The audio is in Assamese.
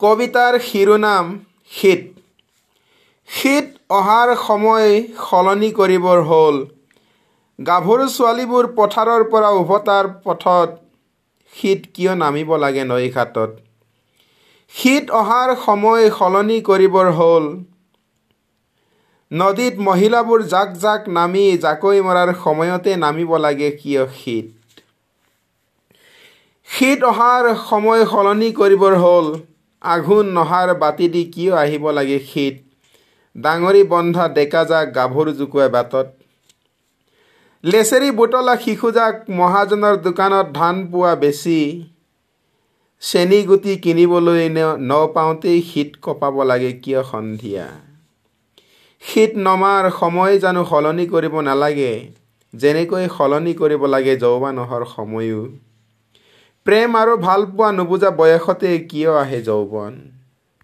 কবিতাৰ শিৰোনাম শীত। শীত অহাৰ সময় সলনি কৰিবৰ হ'ল। গাভৰু ছোৱালীবোৰ পথাৰৰ পৰা উভতাৰ পথত শীত কিয় নামিব লাগে নৈ ঘাটত? শীত অহাৰ সময় সলনি কৰিবৰ হ'ল। নদীত মহিলাবোৰ জাক জাক নামি জাকৈ মৰাৰ সময়তে নামিব লাগে কিয় শীত? শীত অহাৰ সময় সলনি কৰিবৰ হ'ল। আঘোণ নহাৰ বাতি দি কিয় আহিব লাগে শীত? ডাঙৰি বন্ধা ডেকাজাক গাভৰু জোকোৱা বাটত। লেচেৰি বুটলা শিশুজাক মহাজনৰ দোকানত ধান পোৱা বেছি। চেনী গুটি কিনিবলৈ ন পাওঁতেই শীত কপাব লাগে কিয় সন্ধিয়া? শীত নমাৰ সময় জানো সলনি কৰিব নালাগে। যেনেকৈ সলনি কৰিব লাগে যৌৱানহৰ সময়ো। প্ৰেম আৰু ভালপোৱা নুবুজা বয়সতে কিয় আহে যৌৱন?